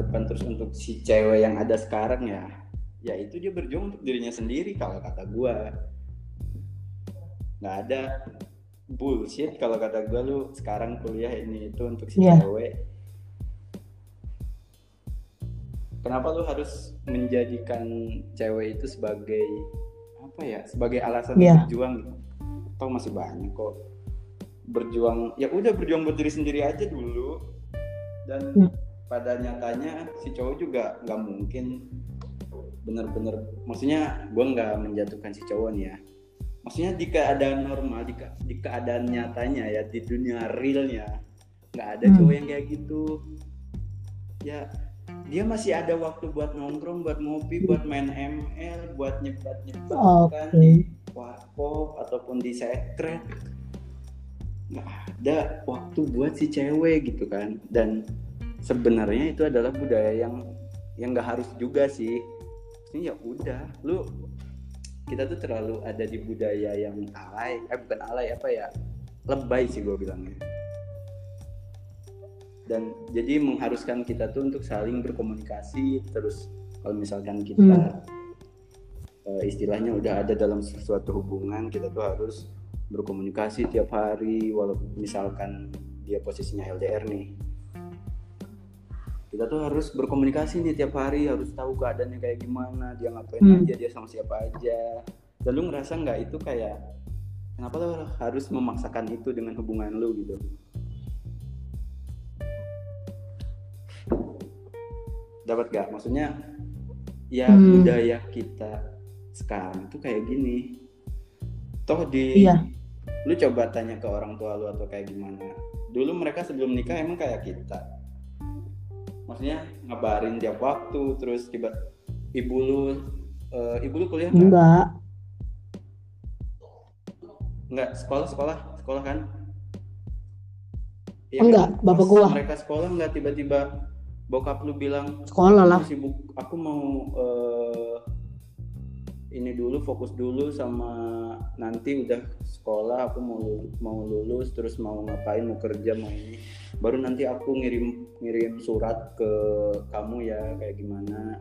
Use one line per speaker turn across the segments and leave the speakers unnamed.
depan terus untuk si cewek yang ada sekarang ya ya itu dia berjuang untuk dirinya sendiri kalau kata gue nggak ada bullshit kalau kata gue lu sekarang kuliah ini itu untuk si yeah. cewek kenapa lu harus menjadikan cewek itu sebagai apa ya sebagai alasan yeah. berjuang gitu atau masih banyak kok berjuang ya udah berjuang buat diri sendiri aja dulu dan yeah. Pada nyatanya si cowok juga nggak mungkin bener-bener maksudnya gue nggak menjatuhkan si cowok nih ya maksudnya di keadaan normal di, ke, di keadaan nyatanya ya di dunia realnya nggak ada hmm. cowok yang kayak gitu ya dia masih ada waktu buat nongkrong buat ngopi buat main ML buat nyebat nyebat okay. kan di warkop ataupun di secret nggak ada waktu buat si cewek gitu kan dan sebenarnya itu adalah budaya yang yang nggak harus juga sih. Ini ya udah lu kita tuh terlalu ada di budaya yang alay eh bukan alay apa ya lebay sih gue bilangnya. Dan jadi mengharuskan kita tuh untuk saling berkomunikasi terus kalau misalkan kita hmm. uh, istilahnya udah ada dalam sesuatu hubungan kita tuh harus berkomunikasi tiap hari walaupun misalkan dia posisinya LDR nih kita tuh harus berkomunikasi nih tiap hari harus tahu keadaannya kayak gimana dia ngapain hmm. aja dia sama siapa aja dan lu ngerasa nggak itu kayak kenapa lo harus memaksakan itu dengan hubungan lu gitu dapat gak maksudnya ya hmm. budaya kita sekarang tuh kayak gini toh di iya. lu coba tanya ke orang tua lu atau kayak gimana dulu mereka sebelum nikah emang kayak kita maksudnya ngabarin tiap waktu terus tiba ibu lu uh, ibu lu kuliah
enggak? enggak
enggak sekolah sekolah sekolah kan?
Ya, enggak kan? bapak gua.
mereka sekolah enggak tiba-tiba bokap lu bilang
sekolah lah.
Sibuk aku mau uh, ini dulu fokus dulu sama nanti udah sekolah aku mau mau lulus terus mau ngapain mau kerja mau ini. Baru nanti aku ngirim ngirim surat ke kamu ya kayak gimana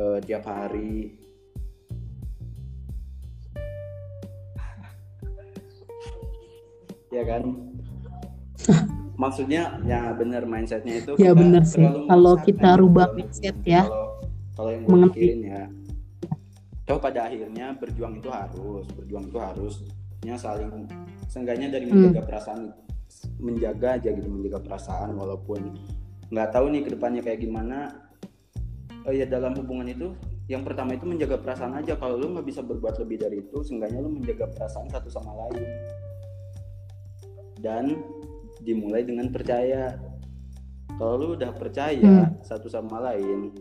uh, tiap hari. Ya kan? Maksudnya ya benar mindsetnya itu
ya benar sih. kalau kita rubah mindset ya.
Kalau yang gue pikirin ya toh pada akhirnya berjuang itu harus berjuang itu harusnya saling seenggaknya dari hmm. menjaga hmm. perasaan menjaga aja gitu menjaga perasaan walaupun nggak tahu nih ke depannya kayak gimana oh ya dalam hubungan itu yang pertama itu menjaga perasaan aja kalau lu nggak bisa berbuat lebih dari itu seenggaknya lu menjaga perasaan satu sama lain dan dimulai dengan percaya kalau lu udah percaya hmm. satu sama lain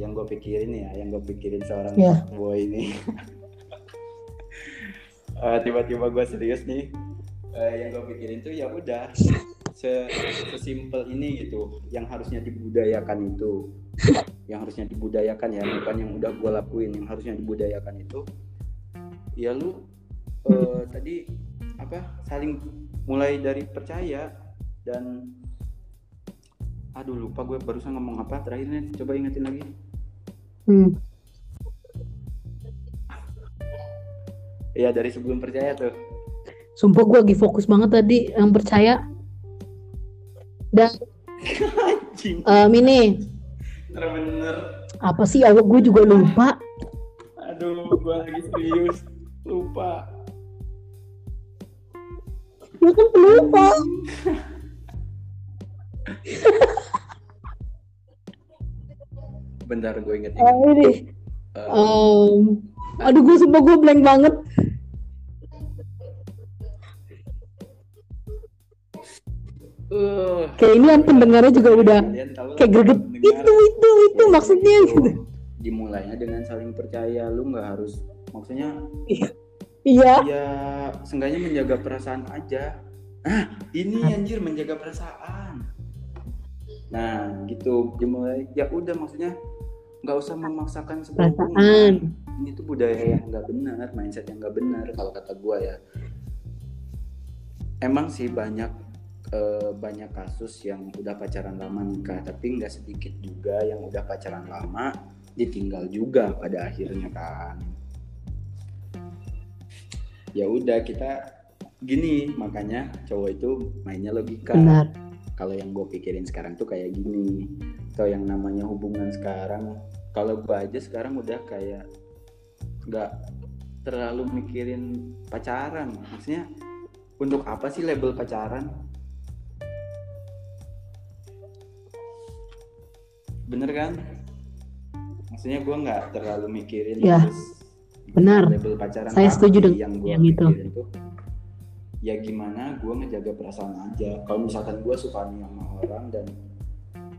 yang gue pikirin ya yang gue pikirin seorang yeah. boy ini. Uh, tiba-tiba gue serius nih. Uh, yang gue pikirin tuh ya udah se sesimpel ini gitu yang harusnya dibudayakan itu. Yang harusnya dibudayakan ya bukan yang udah gue lakuin yang harusnya dibudayakan itu. Ya lu uh, tadi apa saling mulai dari percaya dan aduh lupa gue barusan ngomong apa terakhirnya coba ingetin lagi hmm. ya dari sebelum percaya tuh.
Sumpah gue lagi fokus banget tadi yang percaya. Dan um, ini.
Bener
apa sih awak gue juga lupa?
Aduh gue lagi serius. Lupa.
Ya kan kenapa
bentar gue inget,
-inget. Uh, ini uh, um, aduh gue sumpah gue blank banget Uh, kayak ini yang pendengarnya juga udah kayak greget itu itu itu ya, maksudnya itu. gitu
dimulainya dengan saling percaya lu nggak harus maksudnya
iya. Iya.
Ya, seenggaknya menjaga perasaan aja. Ah, ini anjir menjaga perasaan. Nah, gitu dimulai. Ya udah maksudnya nggak usah memaksakan
perasaan.
Ini tuh budaya yang nggak benar, mindset yang nggak benar kalau kata gua ya. Emang sih banyak uh, banyak kasus yang udah pacaran lama nikah tapi nggak sedikit juga yang udah pacaran lama ditinggal juga pada akhirnya kan ya udah kita gini makanya cowok itu mainnya logika Benar. Kalau yang gue pikirin sekarang tuh kayak gini. Atau yang namanya hubungan sekarang. Kalau gue aja sekarang udah kayak nggak terlalu mikirin pacaran. Maksudnya untuk apa sih label pacaran? Bener kan? Maksudnya gue nggak terlalu mikirin
ya, benar.
label pacaran
saya setuju dengan yang, yang itu.
tuh, ya gimana gue ngejaga perasaan aja. Kalau misalkan gue suka nih sama orang dan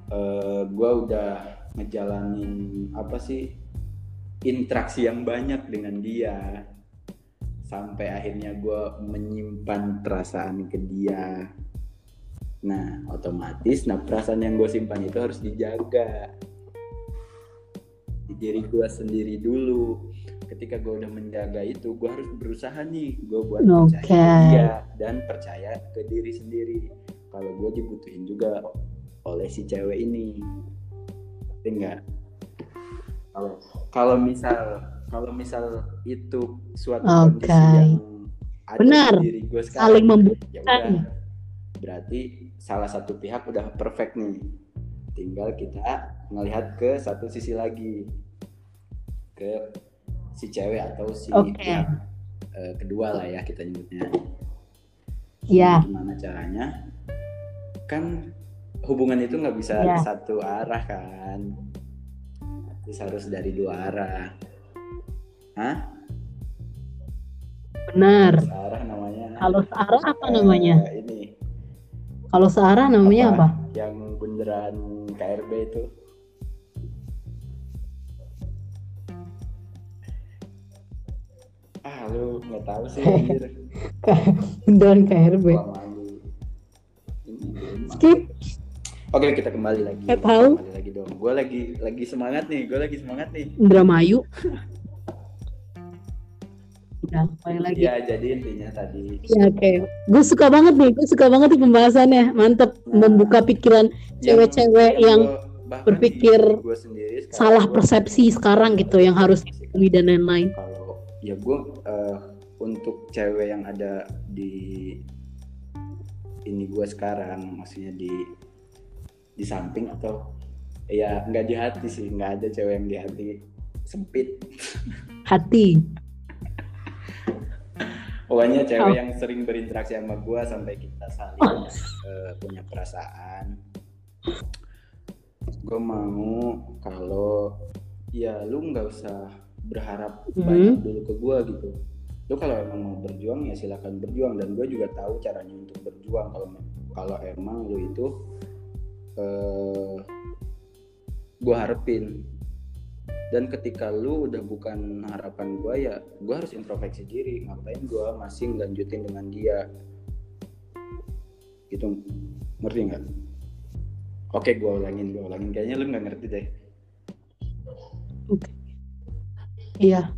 uh, eh, gue udah ngejalanin apa sih interaksi yang banyak dengan dia sampai akhirnya gue menyimpan perasaan ke dia. Nah, otomatis nah perasaan yang gue simpan itu harus dijaga. di diri gue sendiri dulu. Ketika gue udah menjaga itu, gue harus berusaha nih, gue buat okay. percaya dia dan percaya ke diri sendiri. Kalau gue dibutuhin juga oleh si cewek ini, enggak? Kalau kalau misal kalau misal itu suatu okay. kondisi yang
ada Benar. di diri gue sekarang, saling membutuhkan. Ya udah,
berarti salah satu pihak udah perfect nih tinggal kita ngelihat ke satu sisi lagi ke si cewek atau si okay. pihak uh, kedua lah ya kita nyebutnya
Iya. Yeah.
Gimana caranya? Kan hubungan itu nggak bisa yeah. satu arah kan, harus harus dari dua arah. Hah?
Benar.
Searah namanya.
Kalau searah apa namanya?
Uh, ini
kalau searah namanya apa?
apa? Yang bundaran KRB itu. Ah, lu nggak tahu sih
bundaran KRB. Skip.
Oke, kita kembali lagi.
Gak tahu.
Kembali lagi dong. Gue lagi lagi semangat nih. Gue lagi semangat nih.
Indramayu. udah kembali lagi
ya jadi intinya tadi
ya oke okay. gue suka banget nih gue suka banget nih pembahasannya mantep nah, membuka pikiran cewek-cewek yang, yang berpikir gue sendiri salah persepsi sekarang gitu yang harus dipenuhi dan lain-lain
kalau ya gue uh, untuk cewek yang ada di ini gue sekarang maksudnya di di samping atau ya nggak di hati sih nggak ada cewek yang di hati sempit
hati
pokoknya cewek oh. yang sering berinteraksi sama gue sampai kita saling oh. uh, punya perasaan gue mau kalau ya lu nggak usah berharap hmm. banyak dulu ke gue gitu. Lu kalau emang mau berjuang ya silakan berjuang. Dan gue juga tahu caranya untuk berjuang. Kalau kalau emang lu itu uh, eh, gue harapin. Dan ketika lu udah bukan harapan gue ya gue harus introspeksi diri. Ngapain gue masih lanjutin dengan dia? Gitu. Ngerti nggak? Oke gue ulangin gue ulangin. Kayaknya lu nggak ngerti deh.
Oke iya.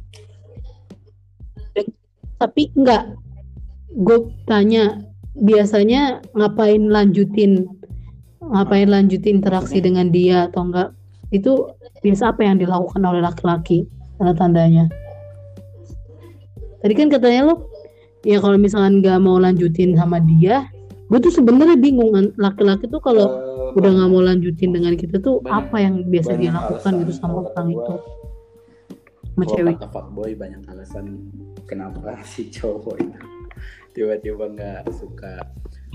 Tapi enggak. Gue tanya biasanya ngapain lanjutin? Ngapain lanjutin interaksi dengan dia atau enggak? Itu biasa apa yang dilakukan oleh laki-laki? Tanda-tandanya tadi kan katanya lo ya kalau misalkan nggak mau lanjutin sama dia gue tuh sebenarnya bingung laki-laki tuh kalau uh, udah nggak mau lanjutin dengan kita tuh banyak, apa yang biasa dia lakukan gitu sama orang itu
sama cewek boy banyak alasan kenapa si cowok itu tiba-tiba nggak suka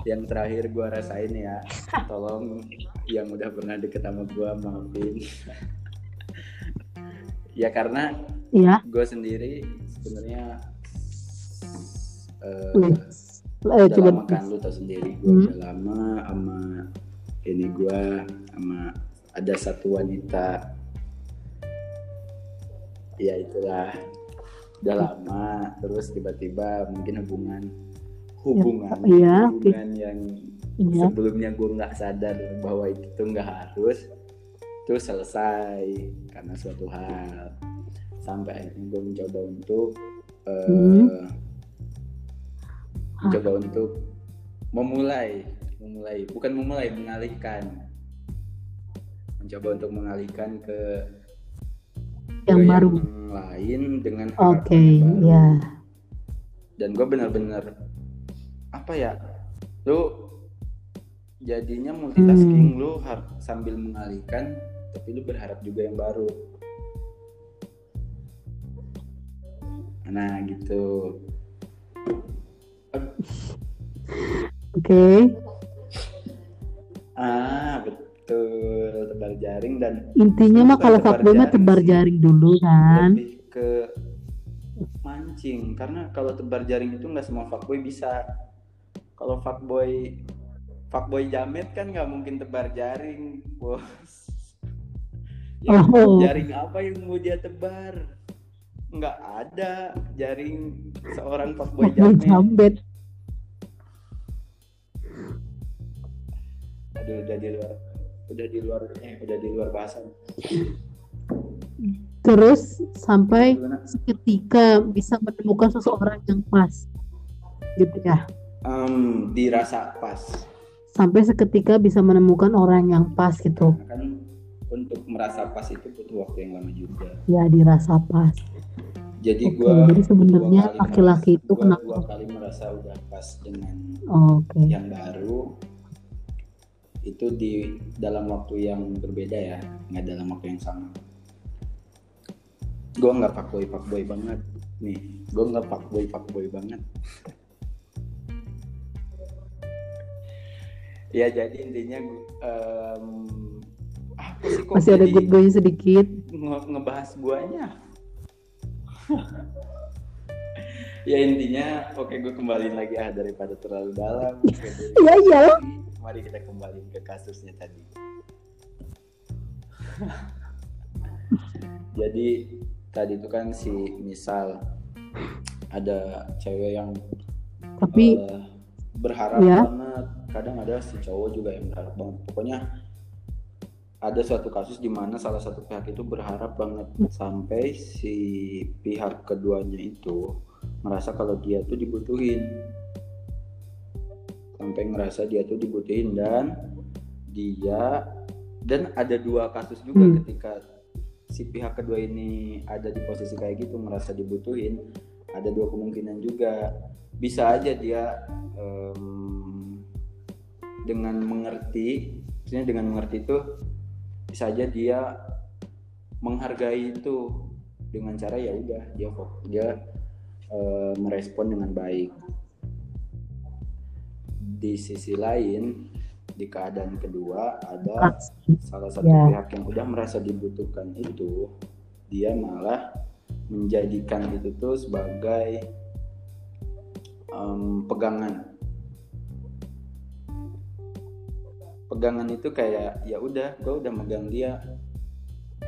yang terakhir gue rasain ya tolong yang udah pernah deket sama gue maafin ya karena ya. gue sendiri sebenarnya uh, hmm. udah lama kan lu tau sendiri gue hmm. udah lama sama ini gue sama ada satu wanita ya itulah. Udah lama terus tiba-tiba mungkin hubungan hubungan ya, hubungan yang ya. sebelumnya gue nggak sadar bahwa itu tuh nggak harus itu selesai karena suatu hal. Sampai akhirnya gue mencoba untuk uh, hmm. mencoba untuk memulai memulai bukan memulai mengalihkan. Mencoba untuk mengalihkan ke
yang baru.
yang lain dengan
oke
baru.
ya
dan gue benar-benar apa ya lu jadinya multitasking
Hmm.
lu sambil mengalihkan tapi lu berharap juga yang baru. Nah gitu.
Oke.
ah tebar jaring dan
intinya mah kalau fuckboy mah tebar jaring dulu kan.
Lebih ke mancing karena kalau tebar jaring itu nggak semua fuckboy bisa. Kalau fuckboy fuckboy jamet kan nggak mungkin tebar jaring bos. Ya,
Oh.
jaring apa yang mau dia tebar? Nggak ada jaring seorang fuckboy jamet.
jambet
aduh udah di luar udah di luar eh udah di luar bahasan
terus sampai
Gimana?
ketika bisa menemukan seseorang yang pas gitu ya?
Em, dirasa pas.
Sampai seketika bisa menemukan orang yang pas gitu.
Kan untuk merasa pas itu butuh waktu yang lama juga.
Ya dirasa pas.
Jadi
Oke,
gua
jadi sebenarnya laki-laki itu
gua
kenapa-
dua kali merasa udah pas dengan
oke.
yang baru itu di dalam waktu yang berbeda ya nggak dalam waktu yang sama. Gue nggak fuckboy fuckboy banget. Nih gue nggak fuckboy fuckboy banget. Ya jadi intinya em, apa sih kok
masih ada good boy sedikit.
nge- ngebahas guanya? Ya intinya oke gue kembaliin lagi ah daripada terlalu dalam. Diri
Iya, iya.
Mari kita kembali ke kasusnya tadi. Jadi tadi itu kan si misal ada cewek yang
tapi
eh, berharap
Ya.
banget. Kadang ada si cowok juga yang berharap banget. Pokoknya ada suatu kasus di mana salah satu pihak itu berharap banget sampai si pihak keduanya itu merasa kalau dia tuh dibutuhin sampai ngerasa dia tuh dibutuhin dan dia dan ada dua kasus juga
Hmm.
ketika si pihak kedua ini ada di posisi kayak gitu merasa dibutuhin ada dua kemungkinan juga bisa aja dia em, dengan mengerti maksudnya dengan mengerti itu bisa aja dia menghargai itu dengan cara ya udah dia dia eh, merespon dengan baik di sisi lain di keadaan kedua ada salah satu
Ya.
pihak yang udah merasa dibutuhkan itu dia malah menjadikan itu tuh sebagai em, pegangan. Pegangan itu kayak ya udah gue udah megang dia.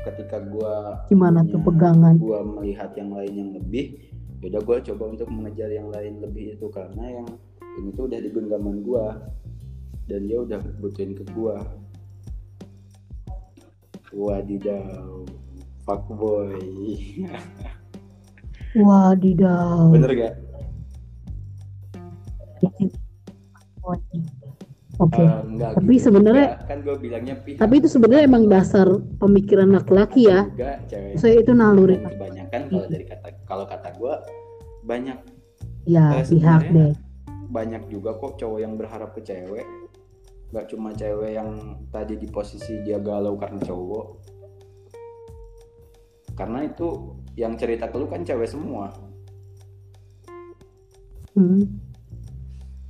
Ketika gue
gimana tuh pegangan?
gue melihat yang lain yang lebih ya udah gue coba untuk mengejar yang lain lebih itu. Karena yang ini tuh udah di genggaman gue dan dia udah butuhin ke gue wadidaw. Fuckboy
wadidaw.
Bener gak?
oke.
Eh, enggak
Tapi
gitu.
sebenarnya-
Ya, kan gue bilangnya pihak
tapi itu sebenarnya emang dasar pemikiran laki-laki ya.
Juga cewek.
Saya itu naluri.
Kebanyakan kalau dari kata kalau kata gue banyak.
Ya
Eh,
pihak deh
banyak juga kok cowok yang berharap ke cewek. Nggak cuma cewek yang tadi di posisi dia galau karena cowok. Karena itu yang cerita ke lu kan cewek semua.
Hmm,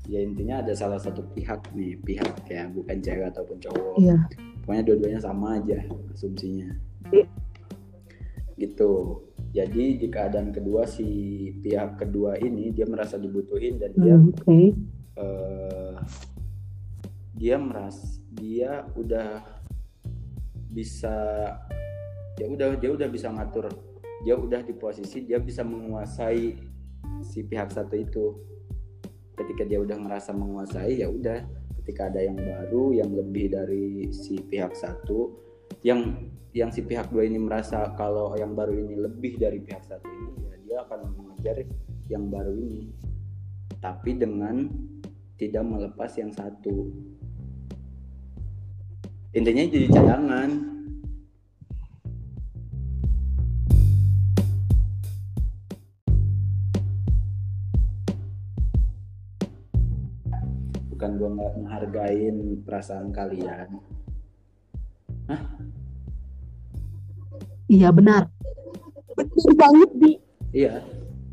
ya intinya ada salah satu pihak nih pihak ya bukan cewek ataupun cowok.
Iya.
Pokoknya dua-duanya sama aja asumsinya.
Iya.
gitu jadi di keadaan kedua si pihak kedua ini dia merasa dibutuhin dan dia
Hmm,
eh, dia meras dia udah bisa ya udah dia udah bisa ngatur. Dia udah di posisi dia bisa menguasai si pihak satu itu. Ketika dia udah ngerasa menguasai ya udah. Ketika ada yang baru yang lebih dari si pihak satu yang yang si pihak dua ini merasa kalau yang baru ini lebih dari pihak satu ini ya dia akan mengejar yang baru ini. Tapi dengan tidak melepas yang satu. Intinya jadi cadangan. Bukan gue nggak menghargain perasaan kalian. Hah?
Iya benar. Benar banget di
iya.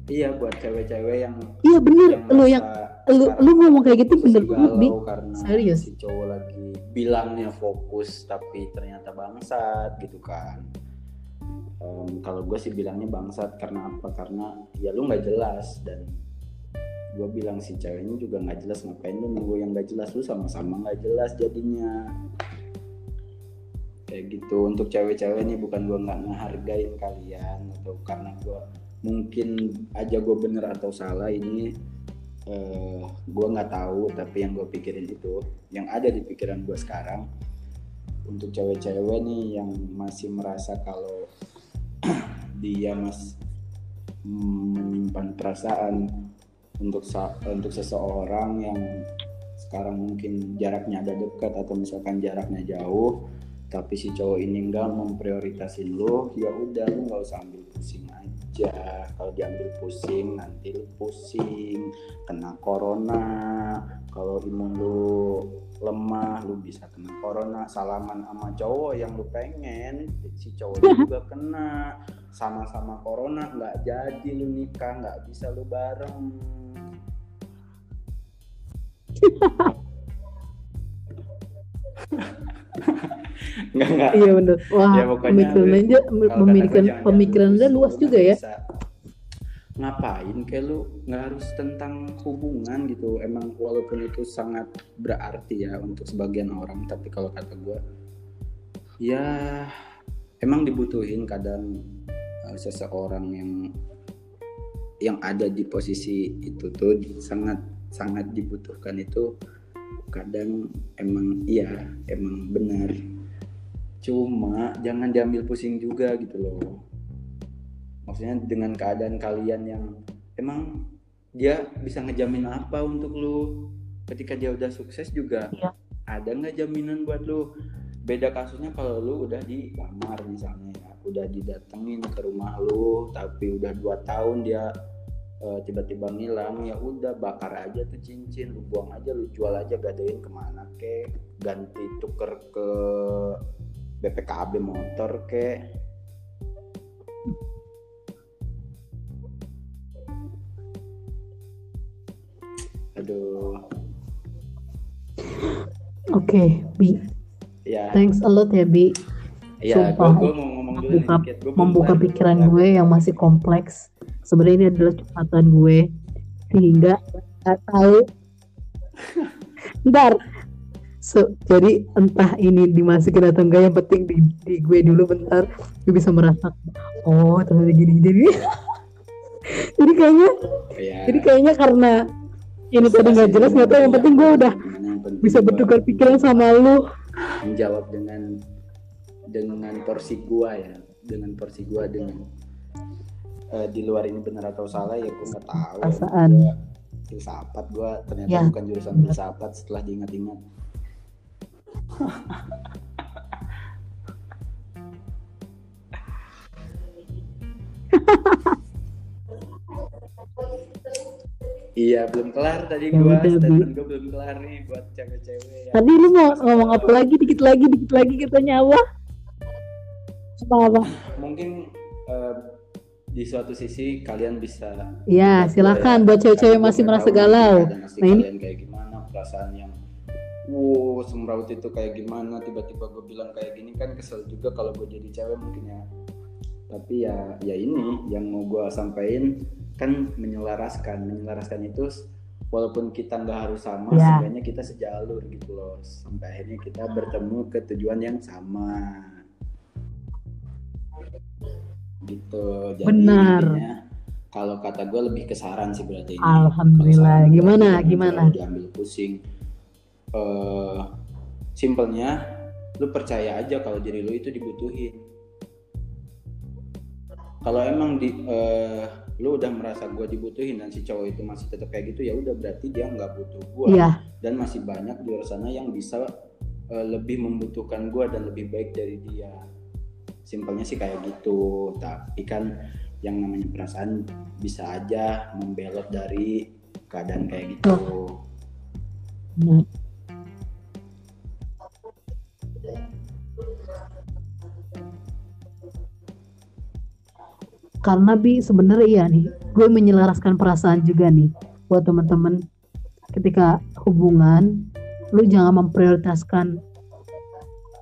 Iya buat cewek-cewek yang
iya bener. lo yang lu lu ngomong kayak gitu bener banget bi.
karena
serius?
si cowok lagi bilangnya fokus tapi ternyata bangsat gitu kan. Um, kalau gue sih bilangnya bangsat karena apa? Karena ya lu nggak jelas dan gue bilang si ceweknya juga nggak jelas ngapain lu nunggu yang nggak jelas? Lu sama-sama nggak jelas jadinya kayak gitu. Untuk cewek-cewek ini bukan gue nggak ngehargain kalian atau karena gue mungkin aja gue bener atau salah ini uh, gue nggak tahu tapi yang gue pikirin itu yang ada di pikiran gue sekarang. Untuk cewek-cewek nih yang masih merasa kalau dia mas menyimpan perasaan untuk untuk seseorang yang sekarang mungkin jaraknya ada dekat atau misalkan jaraknya jauh tapi si cowok ini enggak memprioritasin lo ya udah lo nggak usah ambil pusing aja. Kalau diambil pusing nanti lu pusing kena corona. Kalau imun lu lemah lu bisa kena corona. Salaman sama cowok yang lu pengen si cowok juga kena. Sama-sama corona nggak jadi lu nikah nggak bisa lu bareng Enggak enggak.
Iya benar. Wah, ya, pemikiran aja pemikiran pemikiran anda luas juga ya.
Ngapain kayak lu nggak harus tentang hubungan gitu. Emang walaupun itu sangat berarti ya untuk sebagian orang, tapi kalau kata gue ya emang dibutuhin kadang uh, seseorang yang yang ada di posisi itu tuh sangat sangat dibutuhkan itu kadang emang iya emang benar cuma jangan diambil pusing juga gitu loh. Maksudnya dengan keadaan kalian yang emang dia bisa ngejamin apa untuk lu? Ketika dia udah sukses juga ya. ada nggak jaminan buat lu? Beda kasusnya kalau lu udah dilamar misalnya ya udah didatengin ke rumah lu tapi udah dua tahun dia uh, tiba-tiba ngilang ya udah bakar aja tuh cincin lu buang aja lu jual aja gadein ke mana ke ganti tuker ke BPKB motor ke. Aduh.
Oke okay, bi. Ya. Thanks a lot ya bi.
Ya Sumpah, gue, mau ngomong dulu
membuka, nih, membuka pikiran gue yang masih kompleks. Sebenarnya ini adalah curhatan gue. Sehingga nggak tahu. Ntar so, jadi entah ini dimasukin atau enggak yang penting di, di gue dulu bentar gue bisa merasa oh ternyata gini jadi jadi kayaknya ya. jadi kayaknya karena ini tadi nggak jelas nggak tahu yang penting gue udah bisa bertukar pikiran sama lu.
Menjawab dengan dengan porsi gua ya dengan porsi gua dengan uh, di luar ini benar atau salah ya gue nggak tahu.
Perasaan.
Filsafat gue ternyata ya. bukan jurusan filsafat setelah diingat-ingat Iya belum kelar tadi ya, gue statement gue belum kelar nih buat cewek-cewek.
Ya. Tadi lu mau ngomong apa lagi dikit lagi dikit lagi kita nyawa apa apa?
Mungkin uh, di suatu sisi kalian bisa
ya silakan buat cewek-cewek masih merasa galau
nah ini kalian kayak gimana perasaan yang wow semraut itu kayak gimana? Tiba-tiba gue bilang kayak gini kan kesel juga kalau gue jadi cewek mungkin ya. Tapi ya ya ini yang mau gue sampaikan kan menyelaraskan. Menyelaraskan itu walaupun kita nggak harus sama ya. sebenarnya kita sejalur gitu loh. Sampai akhirnya kita bertemu ke tujuan yang sama. Gitu. Jadi
benar.
kalau kata gue lebih kesaran sih berarti ini.
Alhamdulillah. gimana? gimana?
diambil pusing uh, simpelnya lu percaya aja kalau diri lu itu dibutuhin. Kalau emang di uh, lu udah merasa gue dibutuhin dan si cowok itu masih tetap kayak gitu ya udah berarti dia nggak butuh gue
Iya.
dan masih banyak di luar sana yang bisa uh, lebih membutuhkan gue dan lebih baik dari dia. Simpelnya sih kayak gitu. Tapi kan yang namanya perasaan bisa aja membelot dari keadaan kayak gitu.
Benar. Karena bi sebenarnya iya nih, gue menyelaraskan perasaan juga nih buat teman-teman ketika hubungan, lu jangan memprioritaskan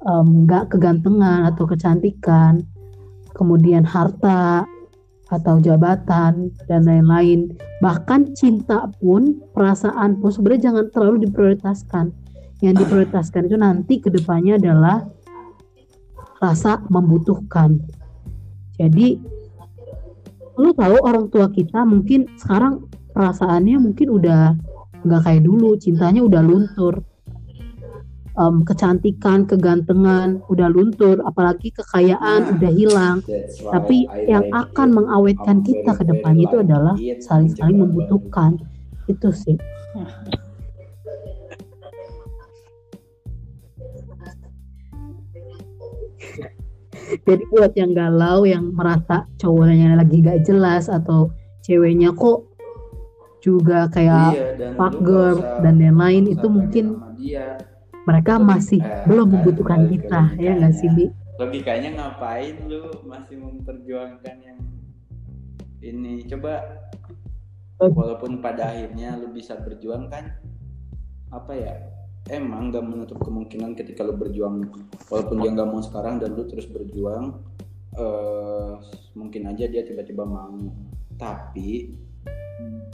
em, nggak kegantengan atau kecantikan, kemudian harta atau jabatan dan lain-lain. Bahkan cinta pun, perasaan pun sebenarnya jangan terlalu diprioritaskan. Yang diprioritaskan itu nanti ke depannya adalah rasa membutuhkan. Jadi, lu tahu orang tua kita mungkin sekarang perasaannya mungkin udah nggak kayak dulu, cintanya udah luntur. Em, kecantikan, kegantengan udah luntur, apalagi kekayaan udah hilang. Tapi
I
yang
like
akan
it.
mengawetkan
I'm
kita
very,
ke depan
very
itu adalah saling-saling membutuhkan. Itu sih. Jadi buat yang galau, yang merasa cowoknya lagi gak jelas atau ceweknya kok juga kayak
Iya, dan
fuck girl
usah-
dan lain-lain itu mungkin
dia.
mereka
Lebih-
masih
eh,
belum
kan
membutuhkan kita ya nggak sih. Bi?
logikanya ngapain lu masih memperjuangkan yang ini coba
Oh.
walaupun pada akhirnya lu bisa berjuang kan apa ya emang gak menutup kemungkinan ketika lu berjuang walaupun dia nggak mau sekarang dan lu terus berjuang eh mungkin aja dia tiba-tiba mau. Tapi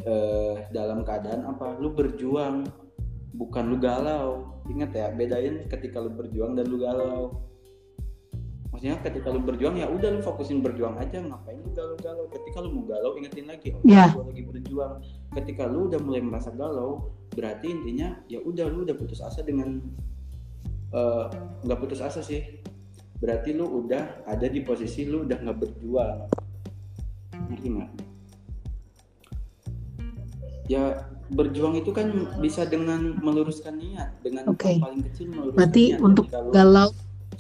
eh dalam keadaan apa? Lu berjuang bukan lu galau. Ingat ya bedain ketika lu berjuang dan lu galau maksudnya ketika lu berjuang ya udah lu fokusin berjuang aja ngapain lu galau-galau? Ketika lu mau galau ingetin lagi oh gua lagi berjuang. Ketika lu udah mulai merasa galau berarti intinya ya udah lu udah putus asa dengan eh, nggak putus asa sih. Berarti lu udah ada di posisi lu udah nggak berjuang. Ngerti nggak? Ya berjuang itu kan bisa dengan meluruskan niat dengan yang paling kecil meluruskan
Berarti
niat.
untuk galau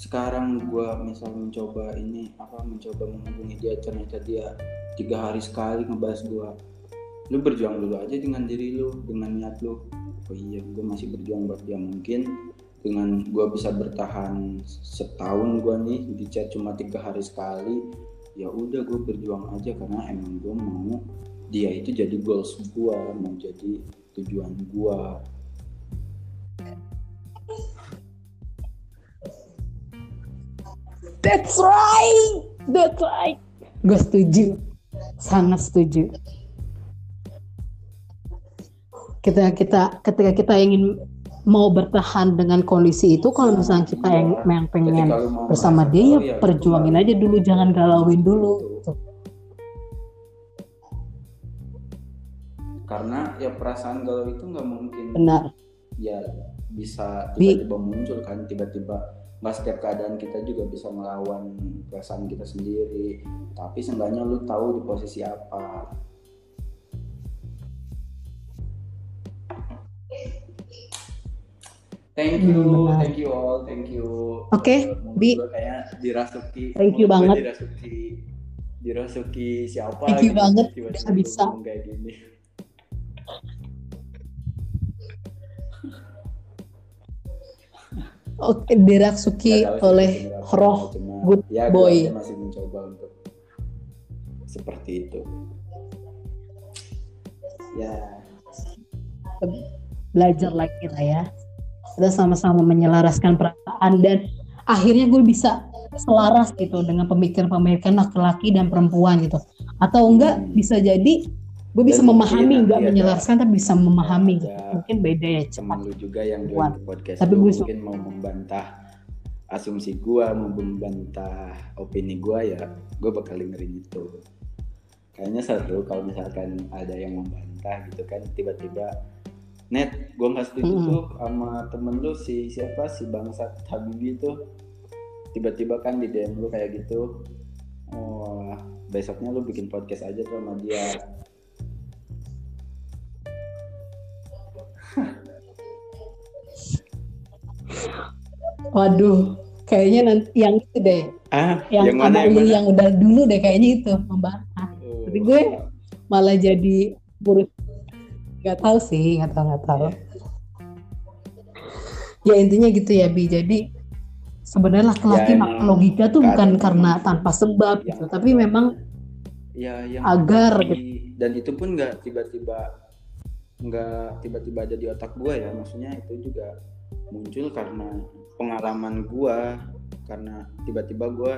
sekarang gua misal mencoba ini apa mencoba menghubungi dia ternyata dia tiga hari sekali ngebahas gua. Lu berjuang dulu aja dengan diri lu dengan niat lu. Oh iya gua masih berjuang buat dia mungkin. Dengan gua bisa bertahan setahun gua nih di chat cuma tiga hari sekali ya udah gue berjuang aja karena emang gue mau. Dia itu jadi goals gua mau jadi tujuan gua
That's right. That's right. Gue setuju. Sangat setuju. Kita kita ketika kita ingin mau bertahan dengan kondisi itu kalau misalnya kita yang yang pengen bersama dia ya perjuangin
keluar.
aja dulu jangan galauin dulu.
Karena ya perasaan galau itu nggak mungkin
Benar.
ya bisa
Bi-
tiba-tiba muncul kan tiba-tiba nggak setiap keadaan kita juga bisa melawan perasaan kita sendiri. Tapi seenggaknya lu tahu di posisi apa. Thank you.
Hmm,
thank you all. Thank you.
Oke,
menurut
Bi.
kayaknya dirasuki.
Thank you banget.
dirasuki. Dirasuki siapa
Thank you
gitu,
banget,
tiba-tiba
udah bisa.
kayak gini
Oke, dirasuki oleh roh
cuma
good
ya
boy.
masih mencoba untuk seperti itu ya
belajar lagi lah ya. Kita sama-sama menyelaraskan perasaan dan akhirnya gue bisa selaras gitu dengan pemikiran-pemikiran laki-laki dan perempuan gitu. Atau enggak
Hmm.
bisa jadi gue bisa
Dan
memahami
ada-
menyelaraskan tapi bisa memahami.
ada
Mungkin beda ya cepat.
teman lu juga yang join podcast
Tapi gue-
mungkin mau membantah asumsi gua mau membantah opini gua ya gue bakal dengerin itu kayaknya seru kalau misalkan ada yang membantah gitu kan tiba-tiba net gua nggak setuju
Mm-mm.
tuh sama temen lu si siapa si bangsat Habibi tuh tiba-tiba kan di DM lu kayak gitu wah besoknya lu bikin podcast aja tuh sama dia
Waduh, kayaknya nanti yang itu deh.
ah
Yang,
yang mana yang mana
yang udah dulu deh kayaknya itu membahas.
Oh.
Tapi gue malah jadi buruk. Gak tahu sih, nggak tahu nggak tahu. Ya intinya gitu ya Bi. Jadi sebenarnya laki-laki
Ya,
logika tuh bukan karena tanpa sebab
Ya.
gitu. Tapi memang
ya yang
Agar
di- dan itu pun nggak tiba-tiba nggak tiba-tiba ada di otak gua ya. Maksudnya itu juga muncul karena pengalaman gua karena tiba-tiba gua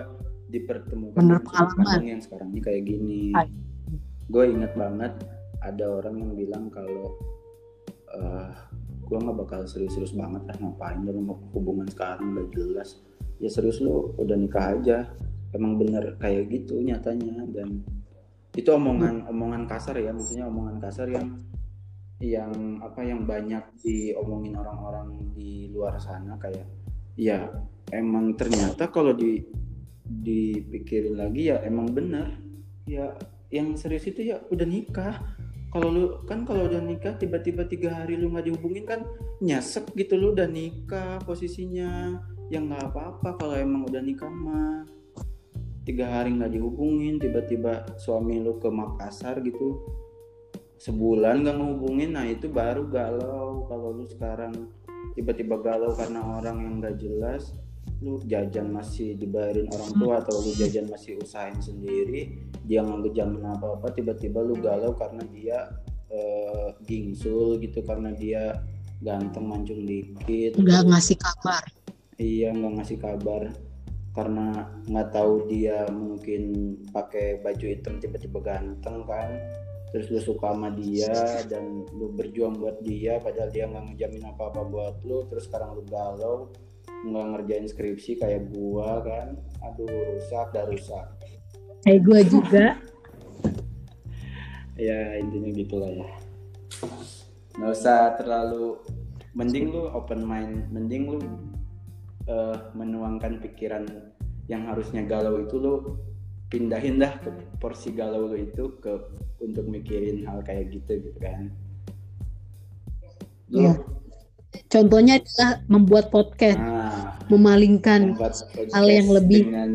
dipertemukan
Bener
dengan
pengalaman.
yang sekarang ini kayak gini. Gue inget banget ada orang yang bilang kalau eh gue nggak bakal serius-serius banget lah ngapain dalam hubungan sekarang udah jelas. Ya serius lu udah nikah aja. Emang bener kayak gitu nyatanya. Dan itu omongan omongan kasar ya. Maksudnya omongan kasar yang yang apa yang banyak diomongin orang-orang di luar sana kayak ya emang ternyata kalau di dipikirin lagi ya emang bener ya yang serius itu ya udah nikah. Kalau lu kan kalau udah nikah tiba-tiba tiga hari lu nggak dihubungin kan nyesek gitu lu udah nikah posisinya. Ya nggak apa-apa kalau emang udah nikah mah. Tiga hari nggak dihubungin tiba-tiba suami lu ke Makassar gitu sebulan nggak ngehubungin nah itu baru galau. Kalau lu sekarang tiba-tiba galau karena orang yang nggak jelas lu jajan masih dibayarin orang tua atau lu jajan masih usahain sendiri dia nggak jamin apa apa tiba-tiba lu galau karena dia eh, gingsul gitu karena dia ganteng mancung dikit.
Nggak ngasih kabar.
iya nggak ngasih kabar. Karena nggak tahu dia mungkin pakai baju hitam tiba-tiba ganteng kan terus lu suka sama dia dan lu berjuang buat dia padahal dia nggak ngejamin apa-apa buat lu. Terus sekarang lu galau nggak ngerjain skripsi kayak gua kan. Aduh rusak dah rusak.
Kayak gue juga.
ya intinya gitulah ya. Nggak usah terlalu mending lu open mind mending lu eh, menuangkan pikiran yang harusnya galau itu lu pindahin dah ke porsi galau lu itu ke untuk mikirin hal kayak gitu gitu kan.
Iya. Contohnya adalah membuat podcast,
nah,
memalingkan
membuat
hal yang
podcast
lebih
dengan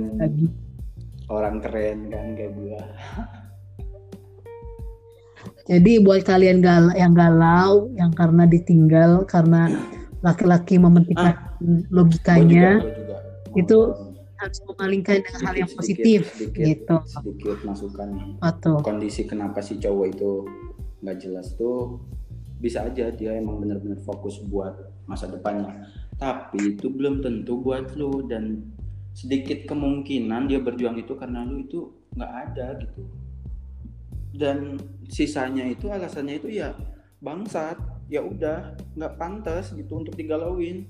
orang keren kan kayak gua.
Jadi buat kalian gal yang galau, yang karena ditinggal karena laki-laki mementingkan
Gua
logikanya,
juga- gua juga.
itu harus memalingkan dengan hal yang
sedikit-
positif
sedikit,
gitu.
sedikit masukan. Kondisi kenapa si cowok itu nggak jelas tuh bisa aja dia emang bener-bener fokus buat masa depannya. Tapi itu belum tentu buat lu dan sedikit kemungkinan dia berjuang itu karena lu itu nggak ada gitu. Dan sisanya itu alasannya itu ya bangsat. Ya udah nggak pantas gitu untuk digalauin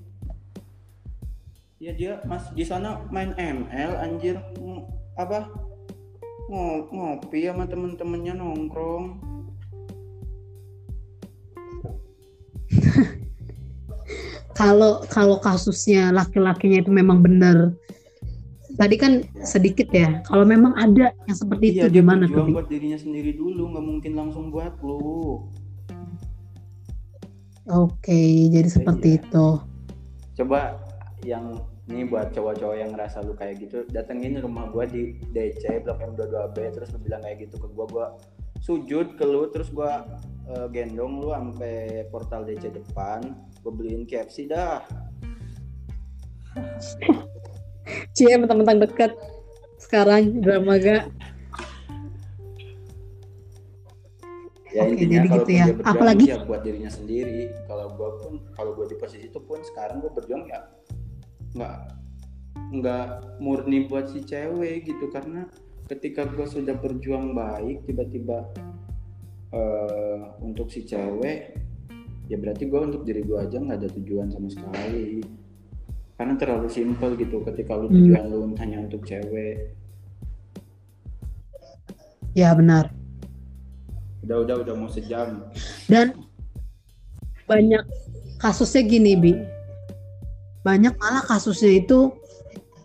ya dia mas di sana main ML anjir. Ng- apa? Ngo- ngopi sama temen-temennya nongkrong.
Kalau kalau kasusnya laki-lakinya itu memang benar tadi kan sedikit ya kalau memang ada yang seperti
iya
itu gimana tuh?
buat dirinya sendiri dulu nggak mungkin langsung buat lu.
Oke jadi seperti
Iya.
itu.
Coba yang ini buat cowok-cowok yang ngerasa lu kayak gitu datengin rumah gua di DC Blok M22B terus lu bilang kayak gitu ke gua. Gua sujud ke lu terus gua eh, gendong lu sampai portal DC depan. Gua beliin KFC dah.
Cie mentang-mentang dekat. Sekarang drama gak?
Ya
Oke,
intinya
jadi
kalau
gitu ya.
dia berjuang
Apalagi-
ya buat dirinya sendiri. Kalau gua pun kalau gua di posisi itu pun sekarang gua berjuang ya nggak nggak murni buat si cewek gitu. Karena ketika gua sudah berjuang baik tiba-tiba eh, untuk si cewek ya berarti gua untuk diri gua aja nggak ada tujuan sama sekali. Karena terlalu simpel gitu ketika lu
Hmm.
tujuan lu hanya untuk cewek.
Ya benar.
Udah udah udah mau sejam.
Dan banyak kasusnya gini bi banyak malah kasusnya itu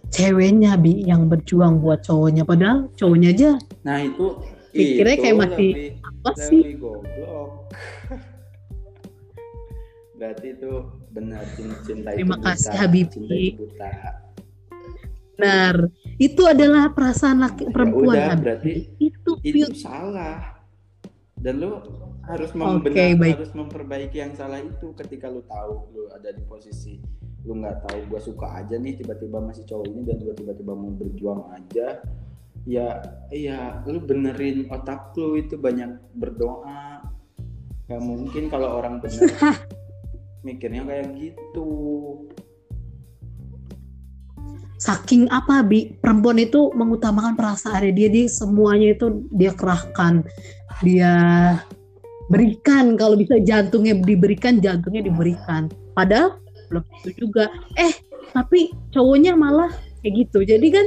ceweknya bi yang berjuang buat cowoknya padahal cowoknya aja
nah itu
pikirnya kayak masih apa sih
goblok berarti itu benar cinta itu
terima
buta.
kasih
cinta itu buta
benar itu adalah perasaan laki
Ya
perempuan
udah,
Habibie.
berarti
itu
itu
pure
salah dan lu harus membenar
baik.
harus memperbaiki yang salah itu ketika lu tahu lu ada di posisi lu nggak tahu gua suka aja nih tiba-tiba masih cowok ini dan gua tiba-tiba mau berjuang aja. Ya iya lu benerin otak lu itu banyak berdoa. Nggak mungkin kalau orang bener. Mikirnya kayak gitu.
Saking apa bi? Perempuan itu mengutamakan perasaan dia dia semuanya itu dia kerahkan. Dia berikan kalau bisa jantungnya diberikan jantungnya diberikan. Padahal belum itu juga. Eh tapi cowoknya malah kayak gitu. Jadi kan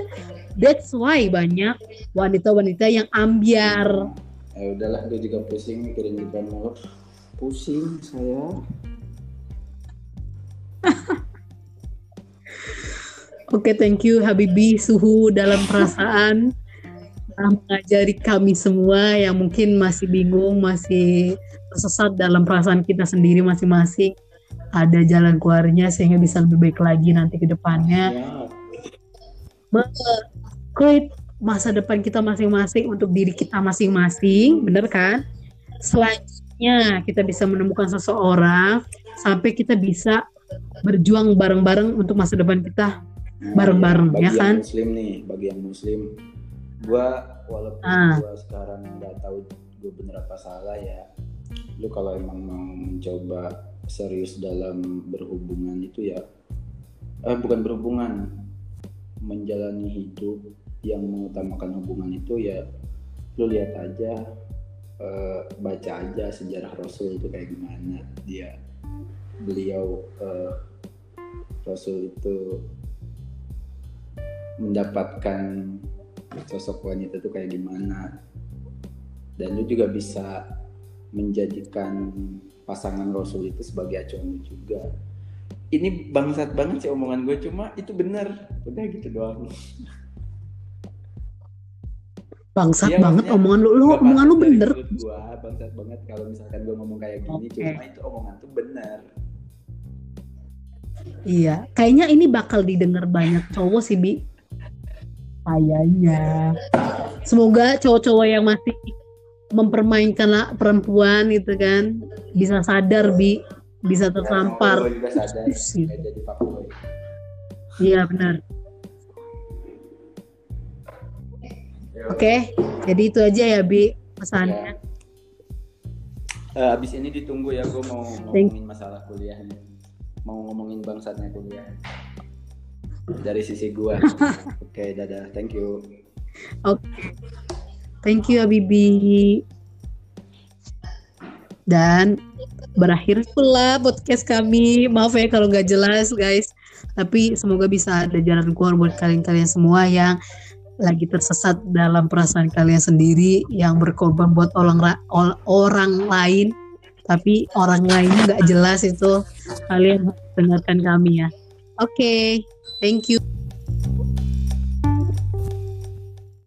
that's why banyak wanita-wanita yang ambiar.
Ya udahlah gue juga pusing mikirin di pusing saya
Oke, thank you Habibi Suhu dalam perasaan. Telah mengajari kami semua yang mungkin masih bingung, masih tersesat dalam perasaan kita sendiri masing-masing. Ada jalan keluarnya sehingga bisa lebih baik lagi nanti ke depannya.
ya
Create masa depan kita masing-masing untuk diri kita masing-masing, bener kan? Selanjutnya kita bisa menemukan seseorang sampai kita bisa berjuang bareng-bareng untuk masa depan kita
Nah,
bareng-bareng,
bagi
ya kan?
muslim nih bagi yang muslim gua walaupun
Ah.
gua sekarang nggak tahu gue bener apa salah ya lu kalau emang mau mencoba serius dalam berhubungan itu ya eh bukan berhubungan menjalani hidup yang mengutamakan hubungan itu ya lu lihat aja eh, baca aja sejarah Rasul itu kayak gimana. Dia beliau eh, Rasul itu mendapatkan sosok wanita itu kayak gimana. Dan lu juga bisa menjadikan pasangan Rasul itu sebagai acuan juga. Ini bangsat banget sih omongan gue cuma itu bener. Udah gitu doang.
Bangsat
Iya,
banget omongan lu. Lu omongan lu bener.
gua bangsat banget kalau misalkan gue ngomong kayak gini
Oke.
cuma itu omongan tuh bener.
Iya kayaknya ini bakal didengar banyak cowok sih bi. Kayaknya. Semoga cowok-cowok yang masih mempermainkan perempuan gitu kan. Bisa sadar bi. Bisa
Ya,
tersampar
kayak jadi fuckboy
iya benar. Oke jadi itu aja ya bi pesannya.
Eh, abis ini ditunggu ya gue mau ngomongin masalah kuliahnya mau ngomongin bangsatnya kuliah. Dari sisi gue oke dadah. Thank you
Thank you Habibi. Dan berakhir pula podcast kami. Maaf ya kalau nggak jelas guys. Tapi semoga bisa ada jalan keluar buat kalian-kalian semua yang lagi tersesat dalam perasaan kalian sendiri yang berkorban buat orang orang lain tapi orang lainnya nggak jelas itu kalian dengarkan kami ya oke thank you